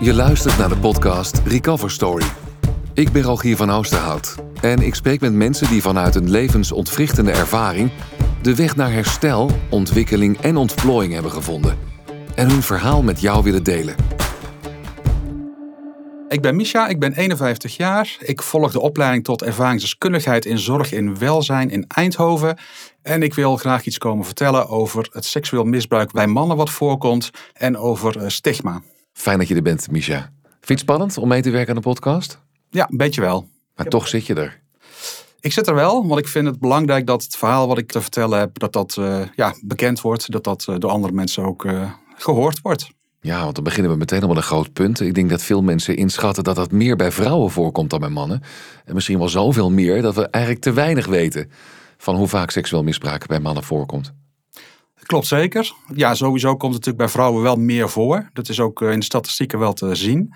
Je luistert naar de podcast Recover Story. Ik ben Rogier van Oosterhout en ik spreek met mensen die vanuit een levensontwrichtende ervaring de weg naar herstel, ontwikkeling en ontplooiing hebben gevonden en hun verhaal met jou willen delen. Ik ben Misha, ik ben 51 jaar. Ik volg de opleiding tot ervaringsdeskundigheid in zorg en welzijn in Eindhoven. En ik wil graag iets komen vertellen over het seksueel misbruik bij mannen wat voorkomt en over eh, stigma. Fijn dat je er bent, Misha. Vind je het spannend om mee te werken aan de podcast? Ja, een beetje wel. Maar toch zit je er. Ik zit er wel, want ik vind het belangrijk dat het verhaal wat ik te vertellen heb, dat dat uh, ja, bekend wordt. Dat dat uh, door andere mensen ook uh, gehoord wordt. Ja, want dan beginnen we meteen al met een groot punt. Ik denk dat veel mensen inschatten dat dat meer bij vrouwen voorkomt dan bij mannen. En misschien wel zoveel meer dat we eigenlijk te weinig weten van hoe vaak seksueel misbruik bij mannen voorkomt. Klopt zeker. Ja, sowieso komt het natuurlijk bij vrouwen wel meer voor. Dat is ook in de statistieken wel te zien.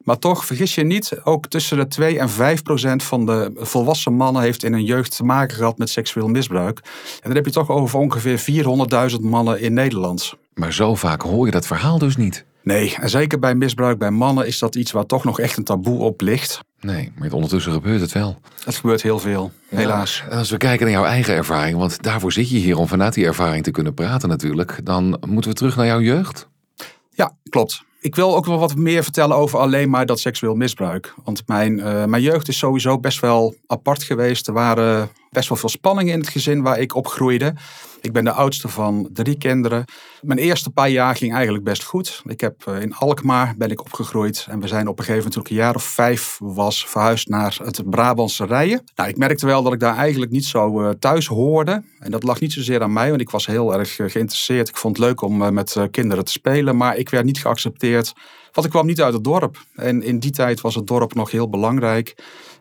Maar toch, vergis je niet, ook tussen de 2 en 5 procent van de volwassen mannen heeft in hun jeugd te maken gehad met seksueel misbruik. En dan heb je toch over ongeveer 400.000 mannen in Nederland. Maar zo vaak hoor je dat verhaal dus niet. Nee, en zeker bij misbruik bij mannen is dat iets waar toch nog echt een taboe op ligt. Nee, maar ondertussen gebeurt het wel. Het gebeurt heel veel, helaas. Als we kijken naar jouw eigen ervaring, want daarvoor zit je hier om vanuit die ervaring te kunnen praten natuurlijk, dan moeten we terug naar jouw jeugd. Ja, klopt. Ik wil ook wel wat meer vertellen over alleen maar dat seksueel misbruik. Want mijn, uh, mijn jeugd is sowieso best wel apart geweest. Er waren best wel veel spanningen in het gezin waar ik opgroeide. Ik ben de oudste van drie kinderen. Mijn eerste paar jaar ging eigenlijk best goed. Ik heb uh, in Alkmaar ben ik opgegroeid. En we zijn op een gegeven moment, toen ik een jaar of vijf was, verhuisd naar het Brabantse Rijen. Nou, ik merkte wel dat ik daar eigenlijk niet zo uh, thuis hoorde. En dat lag niet zozeer aan mij, want ik was heel erg geïnteresseerd. Ik vond het leuk om met kinderen te spelen, maar ik werd niet geaccepteerd. Want ik kwam niet uit het dorp. En in die tijd was het dorp nog heel belangrijk.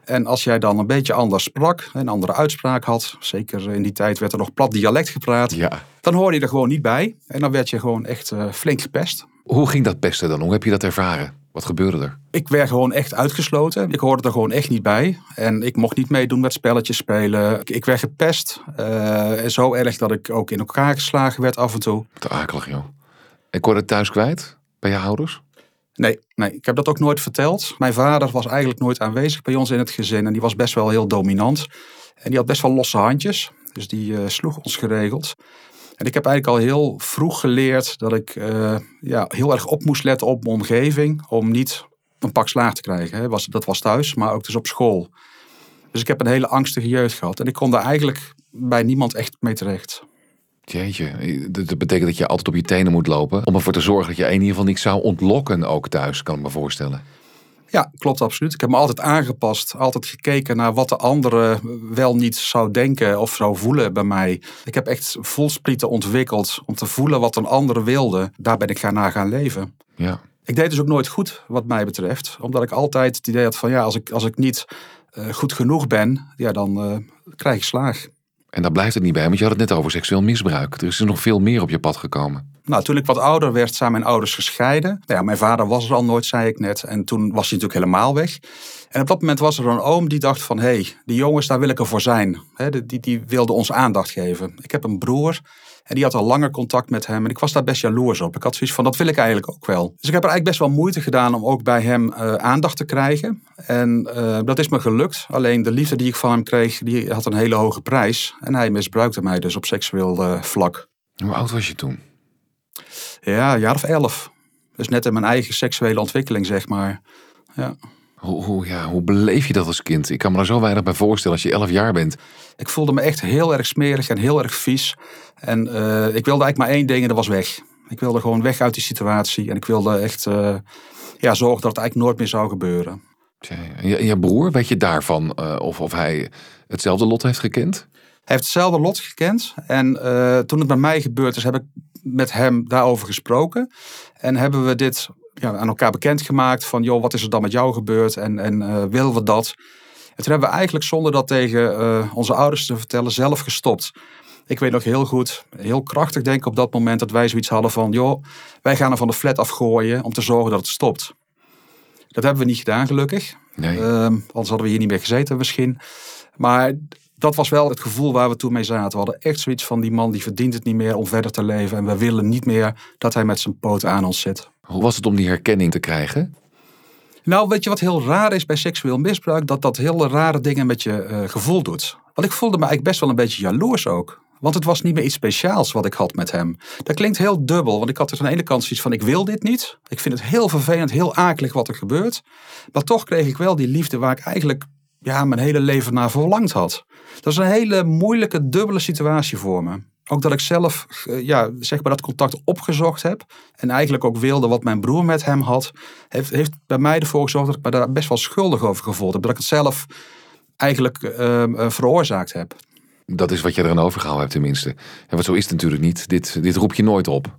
En als jij dan een beetje anders sprak, een andere uitspraak had, zeker in die tijd werd er nog plat dialect gepraat, ja. dan hoorde je er gewoon niet bij. En dan werd je gewoon echt uh, flink gepest. Hoe ging dat pesten dan? Hoe heb je dat ervaren? Wat gebeurde er? Ik werd gewoon echt uitgesloten. Ik hoorde er gewoon echt niet bij. En ik mocht niet meedoen met spelletjes spelen. Ik werd gepest. Uh, zo erg dat ik ook in elkaar geslagen werd af en toe. Te akelig, joh. En kon je het thuis kwijt? Bij je ouders? Nee, nee, ik heb dat ook nooit verteld. Mijn vader was eigenlijk nooit aanwezig bij ons in het gezin. En die was best wel heel dominant. En die had best wel losse handjes. Dus die uh, sloeg ons geregeld. En ik heb eigenlijk al heel vroeg geleerd dat ik uh, ja, heel erg op moest letten op mijn omgeving. Om niet een pak slaag te krijgen. Hè. Was, dat was thuis, maar ook dus op school. Dus ik heb een hele angstige jeugd gehad. En ik kon daar eigenlijk bij niemand echt mee terecht. Jeetje, dat betekent dat je altijd op je tenen moet lopen. Om ervoor te zorgen dat je in ieder geval niks zou ontlokken ook thuis, kan ik me voorstellen. Ja, klopt absoluut. Ik heb me altijd aangepast. Altijd gekeken naar wat de andere wel niet zou denken of zou voelen bij mij. Ik heb echt voelsprieten ontwikkeld om te voelen wat een ander wilde. Daar ben ik gaan naar gaan leven. Ja. Ik deed dus ook nooit goed wat mij betreft. Omdat ik altijd het idee had van ja, als ik, als ik niet uh, goed genoeg ben, ja, dan uh, krijg ik slaag. En daar blijft het niet bij, want je had het net over seksueel misbruik. Er is er nog veel meer op je pad gekomen. Nou, toen ik wat ouder werd, zijn mijn ouders gescheiden. Nou ja, mijn vader was er al nooit, zei ik net. En toen was hij natuurlijk helemaal weg. En op dat moment was er een oom die dacht van... hé, hey, die jongens, daar wil ik er voor zijn. Die, die wilde ons aandacht geven. Ik heb een broer en die had al langer contact met hem. En ik was daar best jaloers op. Ik had zoiets van, dat wil ik eigenlijk ook wel. Dus ik heb er eigenlijk best wel moeite gedaan om ook bij hem uh, aandacht te krijgen. En uh, dat is me gelukt. Alleen de liefde die ik van hem kreeg, die had een hele hoge prijs. En hij misbruikte mij dus op seksueel uh, vlak. Hoe oud was je toen? Ja, een jaar of elf. Dus net in mijn eigen seksuele ontwikkeling, zeg maar. Ja. Hoe, hoe, ja, hoe beleef je dat als kind? Ik kan me er zo weinig bij voorstellen als je elf jaar bent. Ik voelde me echt heel erg smerig en heel erg vies. En uh, ik wilde eigenlijk maar één ding en dat was weg. Ik wilde gewoon weg uit die situatie. En ik wilde echt uh, ja, zorgen dat het eigenlijk nooit meer zou gebeuren. En je, je broer, weet je daarvan uh, of, of hij hetzelfde lot heeft gekend? Hij heeft hetzelfde lot gekend. En toen het bij mij gebeurd is, heb ik met hem daarover gesproken. En hebben we dit ja, aan elkaar bekendgemaakt van, joh, wat is er dan met jou gebeurd en, en uh, willen we dat? En toen hebben we eigenlijk zonder dat tegen uh, onze ouders te vertellen zelf gestopt. Ik weet nog heel goed, heel krachtig denk ik op dat moment dat wij zoiets hadden van, joh, wij gaan er van de flat afgooien om te zorgen dat het stopt. Dat hebben we niet gedaan, gelukkig. Nee. Ehm, anders hadden we hier niet meer gezeten misschien. Maar dat was wel het gevoel waar we toen mee zaten. We hadden echt zoiets van die man die verdient het niet meer om verder te leven. En we willen niet meer dat hij met zijn poten aan ons zit. Hoe was het om die herkenning te krijgen? Nou, weet je wat heel raar is bij seksueel misbruik? Dat dat hele rare dingen met je uh, gevoel doet. Want ik voelde me eigenlijk best wel een beetje jaloers ook. Want het was niet meer iets speciaals wat ik had met hem. Dat klinkt heel dubbel, want ik had er aan de ene kant zoiets van: ik wil dit niet. Ik vind het heel vervelend, heel akelig wat er gebeurt. Maar toch kreeg ik wel die liefde waar ik eigenlijk ja, mijn hele leven naar verlangd had. Dat is een hele moeilijke, dubbele situatie voor me. Ook dat ik zelf eh, ja, zeg maar dat contact opgezocht heb. En eigenlijk ook wilde wat mijn broer met hem had. Heeft, heeft bij mij ervoor gezorgd dat ik me daar best wel schuldig over gevoeld heb. Dat ik het zelf eigenlijk uh, veroorzaakt heb. Dat is wat je eraan overgehouden hebt tenminste. En wat zo is het natuurlijk niet. Dit, dit roep je nooit op.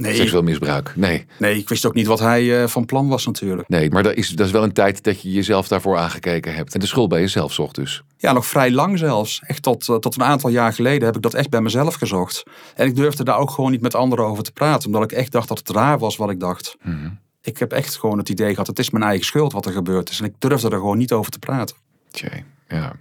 Nee. Seksueel misbruik. Nee. Nee, ik wist ook niet wat hij uh, van plan was natuurlijk. Nee, maar dat is, dat is wel een tijd dat je jezelf daarvoor aangekeken hebt. En de schuld bij jezelf zocht dus. Ja, nog vrij lang zelfs. Echt tot, uh, tot een aantal jaar geleden heb ik dat echt bij mezelf gezocht. En ik durfde daar ook gewoon niet met anderen over te praten. Omdat ik echt dacht dat het raar was wat ik dacht. Mm -hmm. Ik heb echt gewoon het idee gehad, het is mijn eigen schuld wat er gebeurd is. En ik durfde er gewoon niet over te praten. Tjee, ja.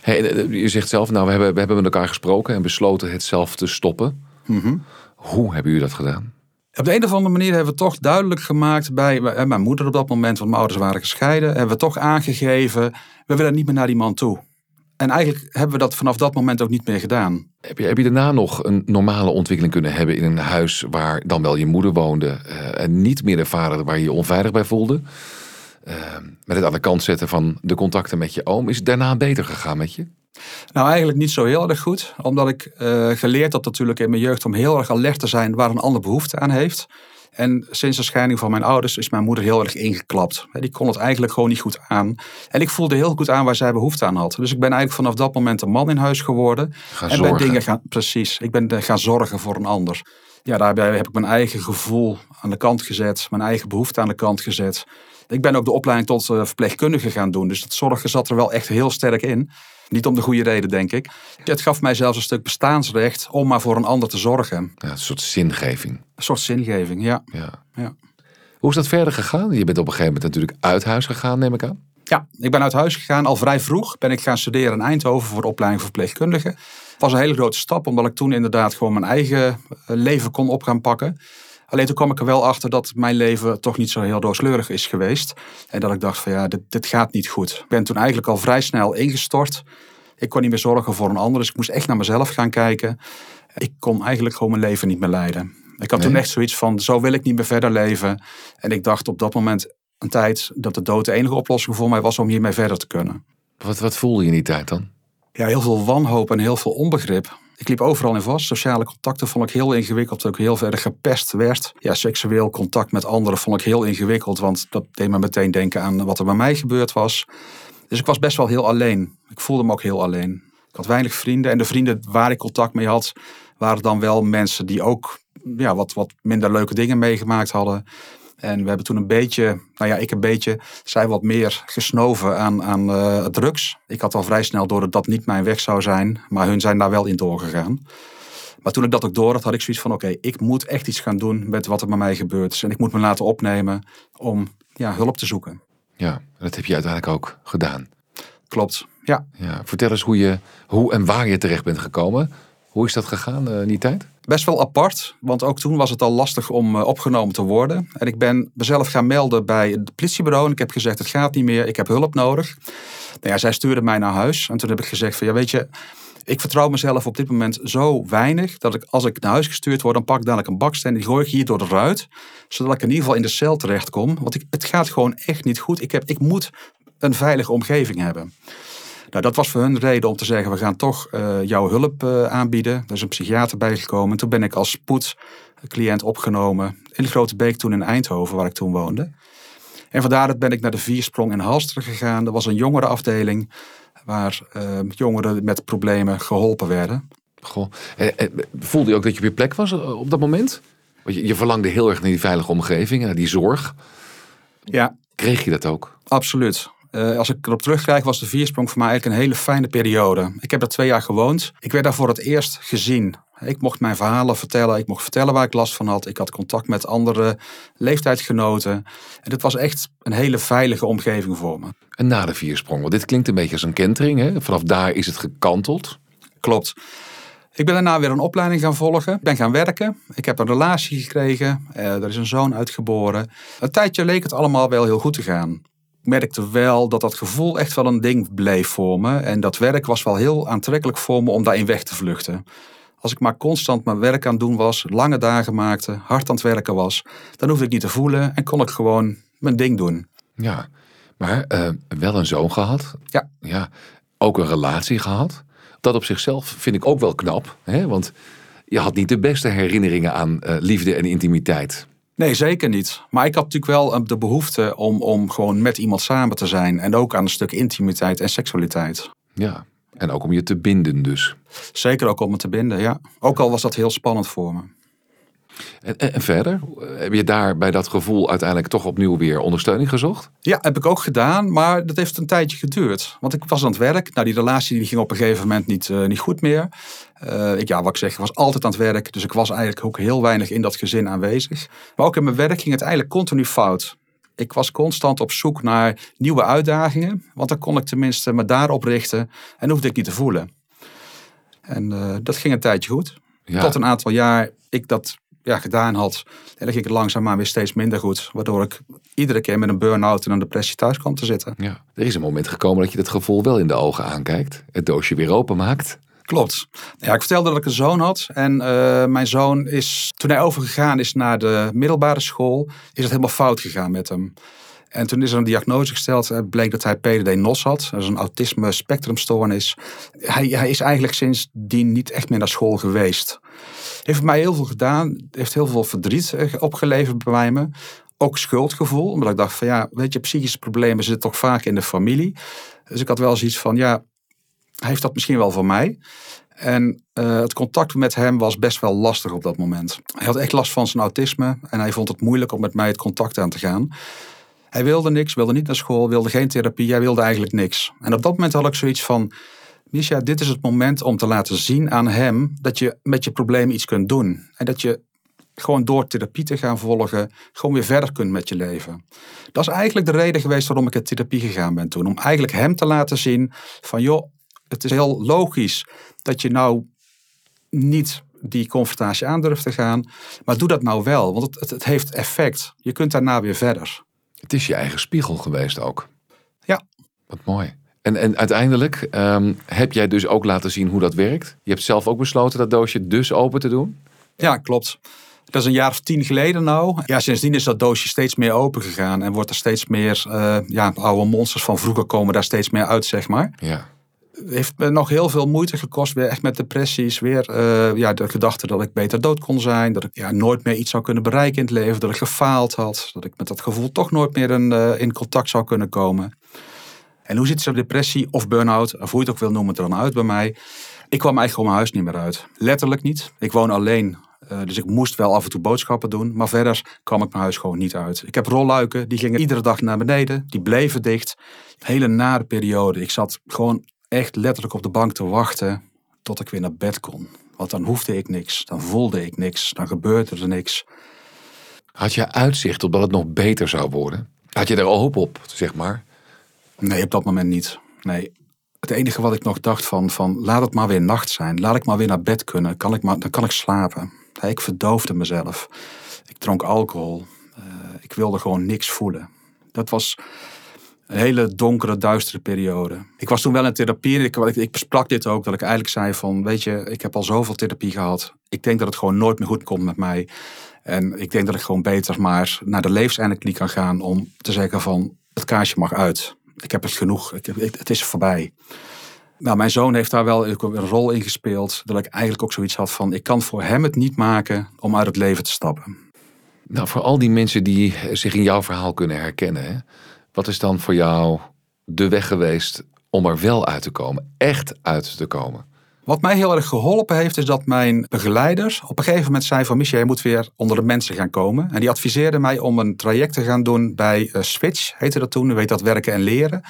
Hey, je zegt zelf, nou, we hebben, we hebben met elkaar gesproken en besloten het zelf te stoppen. Mm -hmm. Hoe hebben jullie dat gedaan? Op de een of andere manier hebben we toch duidelijk gemaakt bij mijn moeder op dat moment, want mijn ouders waren gescheiden, hebben we toch aangegeven, we willen niet meer naar die man toe. En eigenlijk hebben we dat vanaf dat moment ook niet meer gedaan. Heb je, heb je daarna nog een normale ontwikkeling kunnen hebben in een huis waar dan wel je moeder woonde uh, en niet meer de vader waar je je onveilig bij voelde? Uh, met het aan de kant zetten van de contacten met je oom. Is het daarna beter gegaan met je? Nou, eigenlijk niet zo heel erg goed. Omdat ik uh, geleerd had natuurlijk in mijn jeugd om heel erg alert te zijn waar een ander behoefte aan heeft. En sinds de scheiding van mijn ouders is mijn moeder heel erg ingeklapt. Die kon het eigenlijk gewoon niet goed aan. En ik voelde heel goed aan waar zij behoefte aan had. Dus ik ben eigenlijk vanaf dat moment een man in huis geworden. Gaan en zorgen. ben dingen gaan, precies, ik ben gaan zorgen voor een ander. Ja, daarbij heb ik mijn eigen gevoel aan de kant gezet. Mijn eigen behoefte aan de kant gezet. Ik ben ook de opleiding tot verpleegkundige gaan doen. Dus dat zorgen zat er wel echt heel sterk in. Niet om de goede reden, denk ik. Het gaf mij zelfs een stuk bestaansrecht om maar voor een ander te zorgen. Ja, een soort zingeving. Een soort zingeving, ja. ja. ja. Hoe is dat verder gegaan? Je bent op een gegeven moment natuurlijk uit huis gegaan, neem ik aan. Ja, ik ben uit huis gegaan. Al vrij vroeg ben ik gaan studeren in Eindhoven voor de opleiding verpleegkundige. Het was een hele grote stap, omdat ik toen inderdaad gewoon mijn eigen leven kon op gaan pakken. Alleen toen kwam ik er wel achter dat mijn leven toch niet zo heel rooskleurig is geweest. En dat ik dacht van ja, dit, dit gaat niet goed. Ik ben toen eigenlijk al vrij snel ingestort. Ik kon niet meer zorgen voor een ander, dus ik moest echt naar mezelf gaan kijken. Ik kon eigenlijk gewoon mijn leven niet meer leiden. Ik had Nee? toen echt zoiets van, zo wil ik niet meer verder leven. En ik dacht op dat moment een tijd dat de dood de enige oplossing voor mij was om hiermee verder te kunnen. Wat, wat voelde je in die tijd dan? Ja, heel veel wanhoop en heel veel onbegrip. Ik liep overal in vast. Sociale contacten vond ik heel ingewikkeld. Ik heel verder gepest werd. Ja, seksueel contact met anderen vond ik heel ingewikkeld. Want dat deed me meteen denken aan wat er bij mij gebeurd was. Dus ik was best wel heel alleen. Ik voelde me ook heel alleen. Ik had weinig vrienden. En de vrienden waar ik contact mee had, waren dan wel mensen die ook ja, wat, wat minder leuke dingen meegemaakt hadden. En we hebben toen een beetje, nou ja, ik een beetje, zij wat meer gesnoven aan, aan uh, drugs. Ik had al vrij snel door dat dat niet mijn weg zou zijn, maar hun zijn daar wel in doorgegaan. Maar toen ik dat ook door had, had ik zoiets van: oké, ik moet echt iets gaan doen met wat er met mij gebeurd is. En ik moet me laten opnemen om ja, hulp te zoeken. Ja, dat heb je uiteindelijk ook gedaan. Klopt, ja. Ja, vertel eens hoe, je, hoe en waar je terecht bent gekomen. Hoe is dat gegaan uh, in die tijd? Best wel apart, want ook toen was het al lastig om uh, opgenomen te worden. En ik ben mezelf gaan melden bij het politiebureau. En ik heb gezegd, het gaat niet meer, ik heb hulp nodig. Nou ja, zij stuurde mij naar huis. En toen heb ik gezegd van, ja weet je, ik vertrouw mezelf op dit moment zo weinig... dat ik als ik naar huis gestuurd word, dan pak ik dadelijk een baksteen... en die gooi ik hier door de ruit, zodat ik in ieder geval in de cel terechtkom. Want ik, het gaat gewoon echt niet goed. Ik, heb, ik moet een veilige omgeving hebben. Nou, dat was voor hun reden om te zeggen, we gaan toch uh, jouw hulp uh, aanbieden. Er is een psychiater bijgekomen. Toen ben ik als spoedcliënt opgenomen in de Grote Beek toen in Eindhoven, waar ik toen woonde. En vandaar ben ik naar de Viersprong in Halsteren gegaan. Er was een jongerenafdeling waar uh, jongeren met problemen geholpen werden. Goh. voelde je ook dat je op je plek was op dat moment? Want je, je verlangde heel erg naar die veilige omgeving en naar die zorg. Ja. Kreeg je dat ook? Absoluut. Uh, als ik erop terugkijk, was de viersprong voor mij eigenlijk een hele fijne periode. Ik heb er twee jaar gewoond. Ik werd daar voor het eerst gezien. Ik mocht mijn verhalen vertellen. Ik mocht vertellen waar ik last van had. Ik had contact met andere leeftijdsgenoten. En het was echt een hele veilige omgeving voor me. En na de viersprong, want dit klinkt een beetje als een kentering. Hè? Vanaf daar is het gekanteld. Klopt. Ik ben daarna weer een opleiding gaan volgen. Ik ben gaan werken. Ik heb een relatie gekregen. Uh, er is een zoon uitgeboren. Een tijdje leek het allemaal wel heel goed te gaan. Merkte wel dat dat gevoel echt wel een ding bleef voor me. En dat werk was wel heel aantrekkelijk voor me om daarin weg te vluchten. Als ik maar constant mijn werk aan het doen was, lange dagen maakte, hard aan het werken was, dan hoefde ik niet te voelen en kon ik gewoon mijn ding doen. Ja, maar uh, wel een zoon gehad. Ja. ja. Ook een relatie gehad. Dat op zichzelf vind ik ook wel knap. Hè? Want je had niet de beste herinneringen aan uh, liefde en intimiteit. Nee, zeker niet. Maar ik had natuurlijk wel eh, de behoefte om, om gewoon met iemand samen te zijn. En ook aan een stuk intimiteit en seksualiteit. Ja, en ook om je te binden dus. Zeker ook om me te binden, ja. Ook al was dat heel spannend voor me. En, en, verder, heb je daar bij dat gevoel uiteindelijk toch opnieuw weer ondersteuning gezocht? Ja, heb ik ook gedaan, maar dat heeft een tijdje geduurd. Want ik was aan het werk. Nou, die relatie die ging op een gegeven moment niet, uh, niet goed meer. Uh, ik, ja, wat ik zeg, ik was altijd aan het werk. Dus ik was eigenlijk ook heel weinig in dat gezin aanwezig. Maar ook in mijn werk ging het eigenlijk continu fout. Ik was constant op zoek naar nieuwe uitdagingen. Want dan kon ik tenminste me daarop richten en hoefde ik niet te voelen. En uh, dat ging een tijdje goed. Ja. Tot een aantal jaar ik dat ja, gedaan had. En dan ging het langzaamaan weer steeds minder goed. Waardoor ik iedere keer met een burn-out en een depressie thuis kwam te zitten. Ja, er is een moment gekomen dat je dat gevoel wel in de ogen aankijkt. Het doosje weer openmaakt. Klopt. Ja, ik vertelde dat ik een zoon had. En uh, mijn zoon is, toen hij overgegaan is naar de middelbare school, is het helemaal fout gegaan met hem. En toen is er een diagnose gesteld. Het bleek dat hij PDD-NOS had. Dat is een autisme spectrumstoornis. Hij, hij is eigenlijk sindsdien niet echt meer naar school geweest. Heeft mij heel veel gedaan. Heeft heel veel verdriet eh, opgeleverd bij me. Ook schuldgevoel. Omdat ik dacht van ja, weet je, psychische problemen zitten toch vaak in de familie. Dus ik had wel zoiets van ja, hij heeft dat misschien wel van mij. En uh, het contact met hem was best wel lastig op dat moment. Hij had echt last van zijn autisme en hij vond het moeilijk om met mij het contact aan te gaan. Hij wilde niks, wilde niet naar school, wilde geen therapie, hij wilde eigenlijk niks. En op dat moment had ik zoiets van, Misha, dit is het moment om te laten zien aan hem dat je met je probleem iets kunt doen. En dat je gewoon door therapie te gaan volgen, gewoon weer verder kunt met je leven. Dat is eigenlijk de reden geweest waarom ik in therapie gegaan ben toen. Om eigenlijk hem te laten zien van, joh, het is heel logisch dat je nou niet die confrontatie aandurft te gaan. Maar doe dat nou wel, want het, het, het heeft effect. Je kunt daarna weer verder. Het is je eigen spiegel geweest ook. Ja. Wat mooi. En, en uiteindelijk um, heb jij dus ook laten zien hoe dat werkt. Je hebt zelf ook besloten dat doosje dus open te doen. Ja, klopt. Dat is een jaar of tien geleden nou. Ja, sindsdien is dat doosje steeds meer open gegaan. En wordt er steeds meer, uh, ja, oude monsters van vroeger komen daar steeds meer uit, zeg maar. Ja heeft me nog heel veel moeite gekost. Weer echt met depressies. Weer uh, ja, de gedachte dat ik beter dood kon zijn. Dat ik ja, nooit meer iets zou kunnen bereiken in het leven. Dat ik gefaald had. Dat ik met dat gevoel toch nooit meer in, uh, in contact zou kunnen komen. En hoe ziet zo'n depressie of burn-out, of hoe je het ook wil noemen, er dan uit bij mij? Ik kwam eigenlijk gewoon mijn huis niet meer uit. Letterlijk niet. Ik woon alleen. Uh, dus ik moest wel af en toe boodschappen doen. Maar verder kwam ik mijn huis gewoon niet uit. Ik heb rolluiken, die gingen iedere dag naar beneden. Die bleven dicht. Hele nare periode. Ik zat gewoon echt letterlijk op de bank te wachten tot ik weer naar bed kon. Want dan hoefde ik niks, dan voelde ik niks, dan gebeurde er niks. Had je uitzicht op dat het nog beter zou worden? Had je er al hoop op, zeg maar? Nee, op dat moment niet. Nee. Het enige wat ik nog dacht van, van laat het maar weer nacht zijn. Laat ik maar weer naar bed kunnen. Kan ik maar, dan kan ik slapen. Ik verdoofde mezelf. Ik dronk alcohol. Uh, ik wilde gewoon niks voelen. Dat was, een hele donkere, duistere periode. Ik was toen wel in therapie. Ik, ik, besprak dit ook. Dat ik eigenlijk zei van, weet je, ik heb al zoveel therapie gehad. Ik denk dat het gewoon nooit meer goed komt met mij. En ik denk dat ik gewoon beter maar naar de levenseindelijk kan gaan. Om te zeggen van, het kaarsje mag uit. Ik heb het genoeg. Het is voorbij. Nou, mijn zoon heeft daar wel een rol in gespeeld. Dat ik eigenlijk ook zoiets had van, ik kan voor hem het niet maken om uit het leven te stappen. Nou, voor al die mensen die zich in jouw verhaal kunnen herkennen. Hè? Wat is dan voor jou de weg geweest om er wel uit te komen? Echt uit te komen? Wat mij heel erg geholpen heeft, is dat mijn begeleiders op een gegeven moment zei van Michel, je moet weer onder de mensen gaan komen. En die adviseerde mij om een traject te gaan doen bij uh, Switch, heette dat toen, weet dat werken en leren.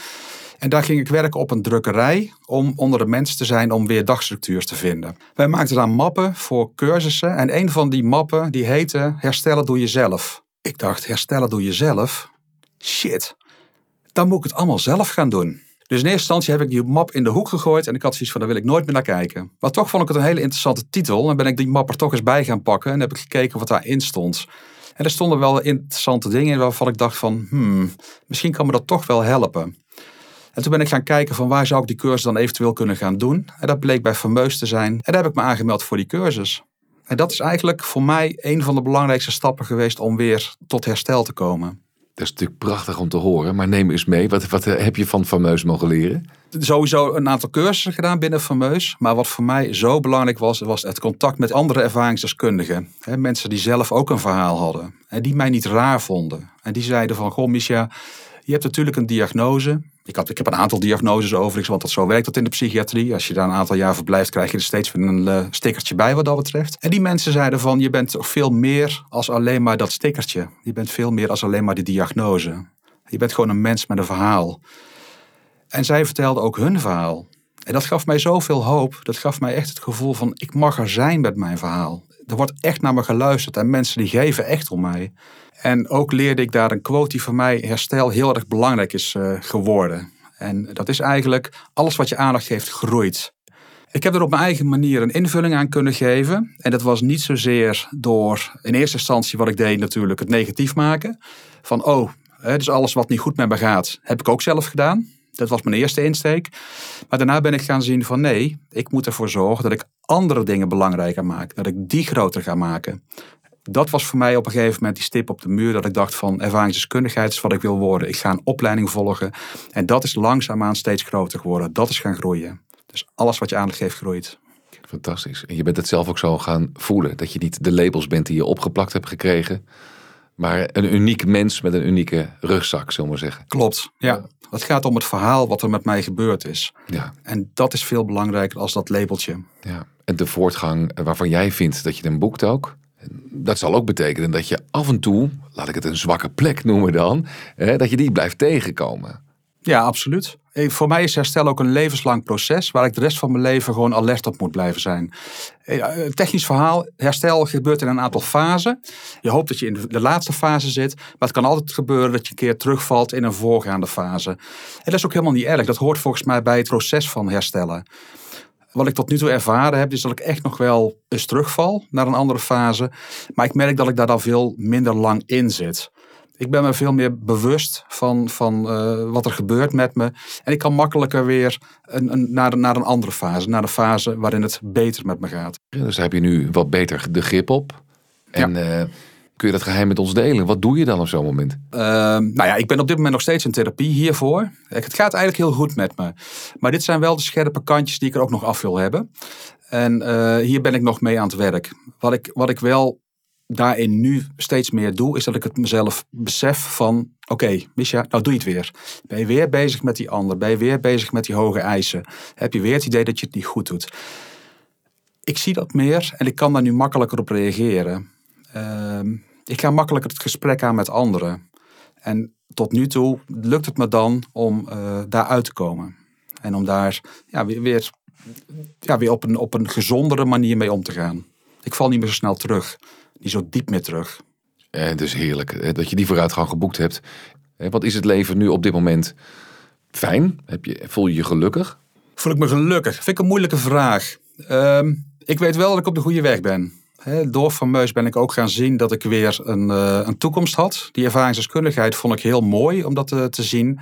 En daar ging ik werken op een drukkerij om onder de mensen te zijn om weer dagstructuurs te vinden. Wij maakten dan mappen voor cursussen en een van die mappen die heette Herstellen doe jezelf. Ik dacht, herstellen doe jezelf? Shit, dan moet ik het allemaal zelf gaan doen. Dus in eerste instantie heb ik die map in de hoek gegooid en ik had zoiets van, daar wil ik nooit meer naar kijken. Maar toch vond ik het een hele interessante titel en ben ik die map er toch eens bij gaan pakken en heb ik gekeken wat daarin stond. En er stonden wel interessante dingen in waarvan ik dacht van, hmm, misschien kan me dat toch wel helpen. En toen ben ik gaan kijken van waar zou ik die cursus dan eventueel kunnen gaan doen. En dat bleek bij Fameus te zijn. En daar heb ik me aangemeld voor die cursus. En dat is eigenlijk voor mij een van de belangrijkste stappen geweest om weer tot herstel te komen. Dat is natuurlijk prachtig om te horen, maar neem eens mee. Wat, wat heb je van Fameus mogen leren? Sowieso een aantal cursussen gedaan binnen Fameus. Maar wat voor mij zo belangrijk was, was het contact met andere ervaringsdeskundigen. mensen die zelf ook een verhaal hadden. En die mij niet raar vonden. En die zeiden van, goh Misha, je hebt natuurlijk een diagnose. Ik, had, ik heb een aantal diagnoses overigens, want dat zo werkt dat in de psychiatrie. Als je daar een aantal jaar verblijft, krijg je er steeds een uh, stickertje bij wat dat betreft. En die mensen zeiden van, je bent veel meer als alleen maar dat stickertje. Je bent veel meer als alleen maar die diagnose. Je bent gewoon een mens met een verhaal. En zij vertelden ook hun verhaal. En dat gaf mij zoveel hoop. Dat gaf mij echt het gevoel van, ik mag er zijn met mijn verhaal. Er wordt echt naar me geluisterd en mensen die geven echt om mij. En ook leerde ik daar een quote die voor mij herstel heel erg belangrijk is uh, geworden. En dat is eigenlijk alles wat je aandacht geeft groeit. Ik heb er op mijn eigen manier een invulling aan kunnen geven. En dat was niet zozeer door in eerste instantie wat ik deed natuurlijk het negatief maken. Van oh, dus alles wat niet goed met me gaat, heb ik ook zelf gedaan. Dat was mijn eerste insteek. Maar daarna ben ik gaan zien van nee, ik moet ervoor zorgen dat ik andere dingen belangrijker maak. Dat ik die groter ga maken dat was voor mij op een gegeven moment die stip op de muur. Dat ik dacht van ervaringsdeskundigheid is wat ik wil worden. Ik ga een opleiding volgen. En dat is langzaamaan steeds groter geworden. Dat is gaan groeien. Dus alles wat je aandacht geeft groeit. Fantastisch. En je bent het zelf ook zo gaan voelen. Dat je niet de labels bent die je opgeplakt hebt gekregen. Maar een uniek mens met een unieke rugzak, zullen we zeggen. Klopt, ja. Het gaat om het verhaal wat er met mij gebeurd is. Ja. En dat is veel belangrijker als dat labeltje. Ja. En de voortgang waarvan jij vindt dat je hem boekt ook dat zal ook betekenen dat je af en toe, laat ik het een zwakke plek noemen dan, hè, dat je die blijft tegenkomen. Ja, absoluut. Voor mij is herstel ook een levenslang proces waar ik de rest van mijn leven gewoon alert op moet blijven zijn. Technisch verhaal, herstel gebeurt in een aantal fasen. Je hoopt dat je in de laatste fase zit, maar het kan altijd gebeuren dat je een keer terugvalt in een voorgaande fase. En dat is ook helemaal niet erg. Dat hoort volgens mij bij het proces van herstellen wat ik tot nu toe ervaren heb, is dat ik echt nog wel eens terugval naar een andere fase. Maar ik merk dat ik daar dan veel minder lang in zit. Ik ben me veel meer bewust van, van uh, wat er gebeurt met me. En ik kan makkelijker weer een, een, naar, naar een andere fase. Naar de fase waarin het beter met me gaat. Dus daar heb je nu wat beter de grip op. En ja. uh, Kun je dat geheim met ons delen? Wat doe je dan op zo'n moment? Uh, nou ja, ik ben op dit moment nog steeds in therapie hiervoor. Het gaat eigenlijk heel goed met me. Maar dit zijn wel de scherpe kantjes die ik er ook nog af wil hebben. En uh, hier ben ik nog mee aan het werk. Wat ik, wat ik wel daarin nu steeds meer doe, is dat ik het mezelf besef van, oké, okay, nou doe je het weer. Ben je weer bezig met die ander? Ben je weer bezig met die hoge eisen? Heb je weer het idee dat je het niet goed doet? Ik zie dat meer en ik kan daar nu makkelijker op reageren. Uh, ik ga makkelijker het gesprek aan met anderen. En tot nu toe lukt het me dan om uh, daar uit te komen. En om daar ja, weer, weer, ja, weer op, een, op een gezondere manier mee om te gaan. Ik val niet meer zo snel terug. Niet zo diep meer terug. En het is heerlijk dat je die vooruitgang geboekt hebt. Wat is het leven nu op dit moment fijn? Heb je, voel je je gelukkig? Voel ik me gelukkig? Vind ik een moeilijke vraag. Uh, ik weet wel dat ik op de goede weg ben door Fameus ben ik ook gaan zien dat ik weer een, uh, een toekomst had. Die ervaringsdeskundigheid vond ik heel mooi om dat te, te zien.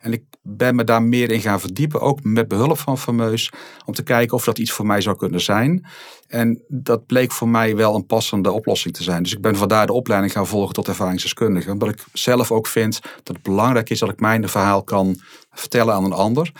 En ik ben me daar meer in gaan verdiepen, ook met behulp van Fameus, om te kijken of dat iets voor mij zou kunnen zijn. En dat bleek voor mij wel een passende oplossing te zijn. Dus ik ben vandaar de opleiding gaan volgen tot ervaringsdeskundige. Omdat ik zelf ook vind dat het belangrijk is dat ik mijn verhaal kan vertellen aan een ander.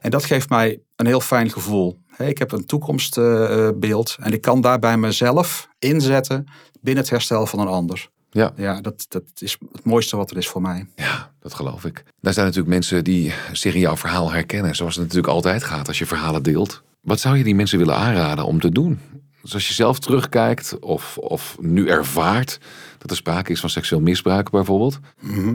En dat geeft mij een heel fijn gevoel. Ik heb een toekomstbeeld en ik kan daarbij mezelf inzetten binnen het herstel van een ander. Ja, ja dat, dat is het mooiste wat er is voor mij. Ja, dat geloof ik. Daar zijn natuurlijk mensen die zich in jouw verhaal herkennen. Zoals het natuurlijk altijd gaat als je verhalen deelt. Wat zou je die mensen willen aanraden om te doen? Dus als je zelf terugkijkt of, of nu ervaart dat er sprake is van seksueel misbruik bijvoorbeeld. Mhm.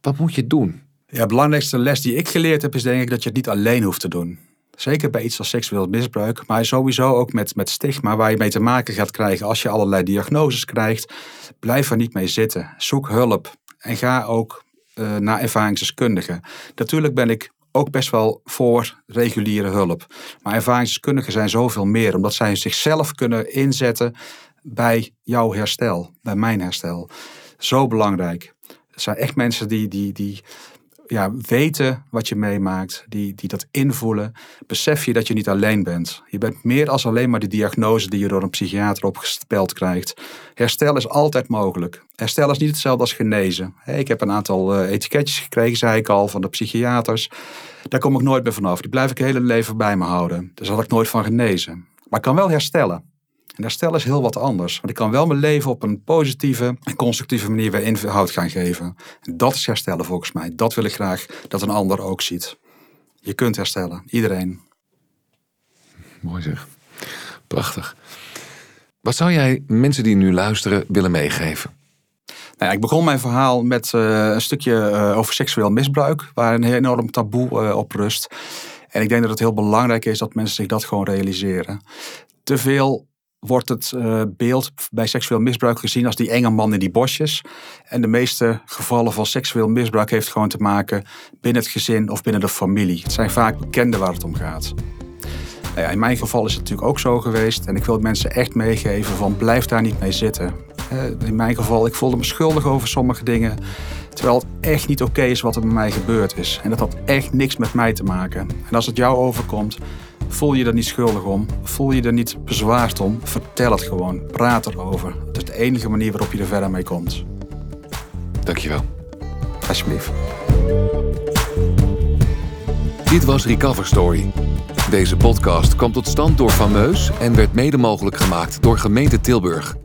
Wat moet je doen? Ja, de belangrijkste les die ik geleerd heb is denk ik dat je het niet alleen hoeft te doen. Zeker bij iets als seksueel misbruik, maar sowieso ook met, met stigma waar je mee te maken gaat krijgen als je allerlei diagnoses krijgt. Blijf er niet mee zitten. Zoek hulp en ga ook uh, naar ervaringsdeskundigen. Natuurlijk ben ik ook best wel voor reguliere hulp. Maar ervaringsdeskundigen zijn zoveel meer, omdat zij zichzelf kunnen inzetten bij jouw herstel, bij mijn herstel. Zo belangrijk. Het zijn echt mensen die, die, die ja, weten wat je meemaakt, die, die dat invoelen, besef je dat je niet alleen bent. Je bent meer als alleen maar de diagnose die je door een psychiater opgespeld krijgt. Herstel is altijd mogelijk. Herstel is niet hetzelfde als genezen. Ik heb een aantal eh, etiketjes gekregen, zei ik al, van de psychiaters. Daar kom ik nooit meer vanaf. Die blijf ik het hele leven bij me houden. Daar zal ik nooit van genezen. Maar ik kan wel herstellen. En herstel is heel wat anders. Want ik kan wel mijn leven op een positieve en constructieve manier weer inhoud gaan geven. En dat is herstellen volgens mij. Dat wil ik graag dat een ander ook ziet. Je kunt herstellen. Iedereen. Mooi zeg. Prachtig. Wat zou jij mensen die nu luisteren willen meegeven? Nou ja, ik begon mijn verhaal met uh, een stukje uh, over seksueel misbruik, waar een enorm taboe uh, op rust. En ik denk dat het heel belangrijk is dat mensen zich dat gewoon realiseren. Te veel wordt het uh, beeld bij seksueel misbruik gezien als die enge man in die bosjes. En de meeste gevallen van seksueel misbruik heeft gewoon te maken binnen het gezin of binnen de familie. Het zijn vaak bekenden waar het om gaat. Nou ja, in mijn geval is het natuurlijk ook zo geweest. En ik wil mensen echt meegeven van blijf daar niet mee zitten. In mijn geval, ik voelde me schuldig over sommige dingen. Terwijl het echt niet oké is wat er bij mij gebeurd is. En dat had echt niks met mij te maken. En als het jou overkomt, Voel je er niet schuldig om? Voel je er niet bezwaard om? Vertel het gewoon. Praat erover. Het is de enige manier waarop je er verder mee komt. Dankjewel. Alsjeblieft. Dit was Recover Story. Deze podcast kwam tot stand door Fameus en werd mede mogelijk gemaakt door gemeente Tilburg.